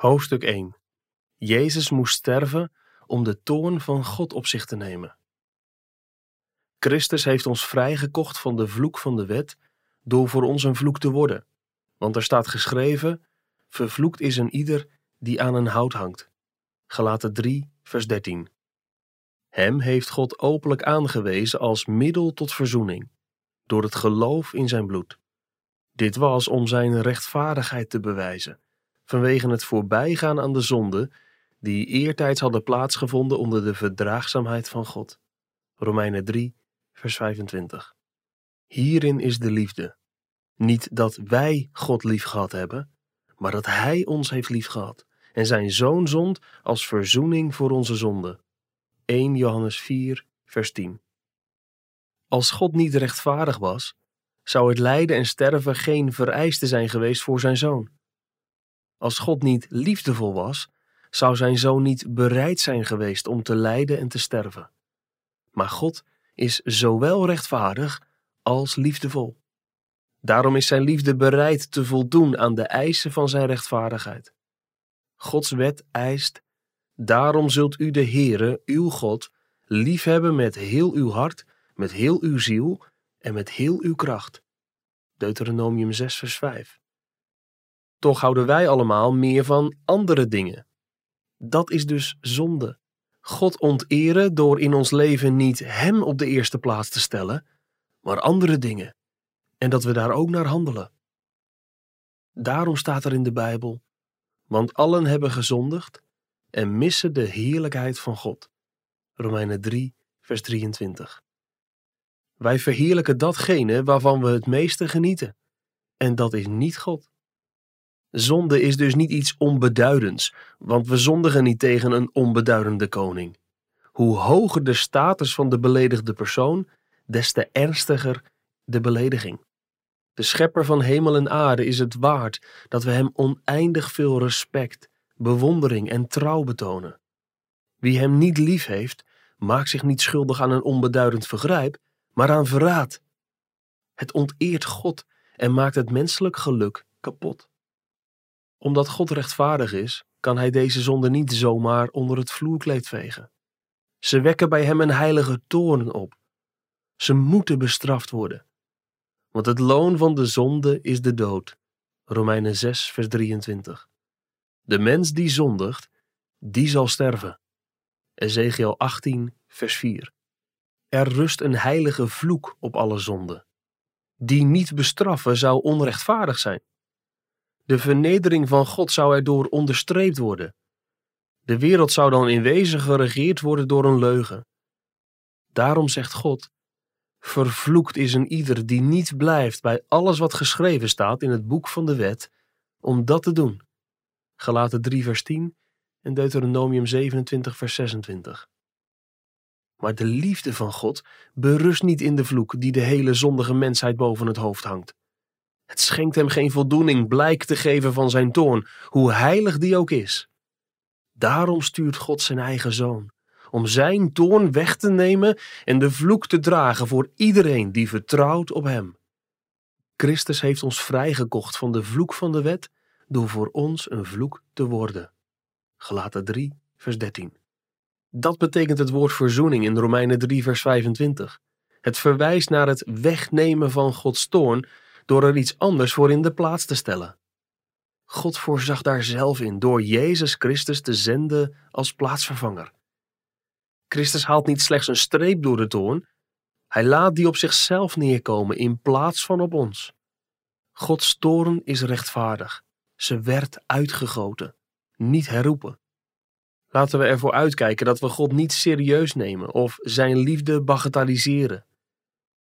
Hoofdstuk 1 Jezus moest sterven om de toorn van God op zich te nemen. Christus heeft ons vrijgekocht van de vloek van de wet door voor ons een vloek te worden. Want er staat geschreven: Vervloekt is een ieder die aan een hout hangt. Galaten 3, vers 13. Hem heeft God openlijk aangewezen als middel tot verzoening, door het geloof in zijn bloed. Dit was om zijn rechtvaardigheid te bewijzen, vanwege het voorbijgaan aan de zonde die eertijds hadden plaatsgevonden onder de verdraagzaamheid van God. Romeinen 3, vers 25. Hierin is de liefde. Niet dat wij God lief gehad hebben, maar dat Hij ons heeft lief gehad en zijn zoon zond als verzoening voor onze zonde. 1 Johannes 4, vers 10. Als God niet rechtvaardig was, zou het lijden en sterven geen vereiste zijn geweest voor zijn zoon. Als God niet liefdevol was, zou zijn zoon niet bereid zijn geweest om te lijden en te sterven. Maar God is zowel rechtvaardig als liefdevol. Daarom is zijn liefde bereid te voldoen aan de eisen van zijn rechtvaardigheid. Gods wet eist: Daarom zult u de Heere, uw God, liefhebben met heel uw hart, met heel uw ziel en met heel uw kracht. Deuteronomium 6, vers 5. Toch houden wij allemaal meer van andere dingen. Dat is dus zonde. God onteren door in ons leven niet Hem op de eerste plaats te stellen, maar andere dingen. En dat we daar ook naar handelen. Daarom staat er in de Bijbel: Want allen hebben gezondigd en missen de heerlijkheid van God. Romeinen 3, vers 23. Wij verheerlijken datgene waarvan we het meeste genieten. En dat is niet God. Zonde is dus niet iets onbeduidends, want we zondigen niet tegen een onbeduidende koning. Hoe hoger de status van de beledigde persoon, des te ernstiger de belediging. De schepper van hemel en aarde is het waard dat we hem oneindig veel respect, bewondering en trouw betonen. Wie hem niet lief heeft, maakt zich niet schuldig aan een onbeduidend vergrijp, maar aan verraad. Het onteert God en maakt het menselijk geluk kapot. Omdat God rechtvaardig is, kan hij deze zonde niet zomaar onder het vloerkleed vegen. Ze wekken bij hem een heilige toorn op. Ze moeten bestraft worden. Want het loon van de zonde is de dood. Romeinen 6, vers 23. De mens die zondigt, die zal sterven. Ezekiel 18, vers 4. Er rust een heilige vloek op alle zonden. Die niet bestraffen zou onrechtvaardig zijn. De vernedering van God zou erdoor onderstreept worden. De wereld zou dan in wezen geregeerd worden door een leugen. Daarom zegt God: Vervloekt is een ieder die niet blijft bij alles wat geschreven staat in het boek van de wet, om dat te doen. Galaten 3 vers 10 en Deuteronomium 27 vers 26. Maar de liefde van God berust niet in de vloek die de hele zondige mensheid boven het hoofd hangt. Het schenkt hem geen voldoening blijk te geven van zijn toorn, hoe heilig die ook is. Daarom stuurt God zijn eigen zoon, om zijn toorn weg te nemen en de vloek te dragen voor iedereen die vertrouwt op hem. Christus heeft ons vrijgekocht van de vloek van de wet door voor ons een vloek te worden. Gelaten 3, vers 13. Dat betekent het woord verzoening in Romeinen 3, vers 25. Het verwijst naar het wegnemen van Gods toorn door er iets anders voor in de plaats te stellen. God voorzag daar zelf in door Jezus Christus te zenden als plaatsvervanger. Christus haalt niet slechts een streep door de toorn, hij laat die op zichzelf neerkomen in plaats van op ons. Gods toorn is rechtvaardig. Ze werd uitgegoten, niet herroepen. Laten we ervoor uitkijken dat we God niet serieus nemen of zijn liefde bagatelliseren.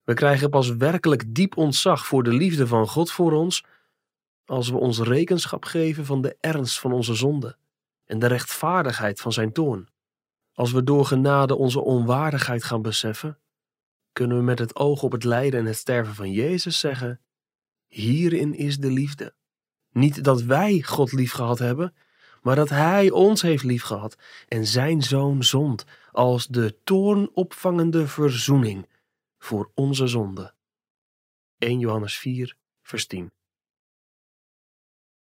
We krijgen pas werkelijk diep ontzag voor de liefde van God voor ons als we ons rekenschap geven van de ernst van onze zonde en de rechtvaardigheid van zijn toorn. Als we door genade onze onwaardigheid gaan beseffen, kunnen we met het oog op het lijden en het sterven van Jezus zeggen: Hierin is de liefde. Niet dat wij God lief gehad hebben, maar dat Hij ons heeft liefgehad en Zijn Zoon zond als de toornopvangende verzoening voor onze zonde. 1 Johannes 4, vers 10.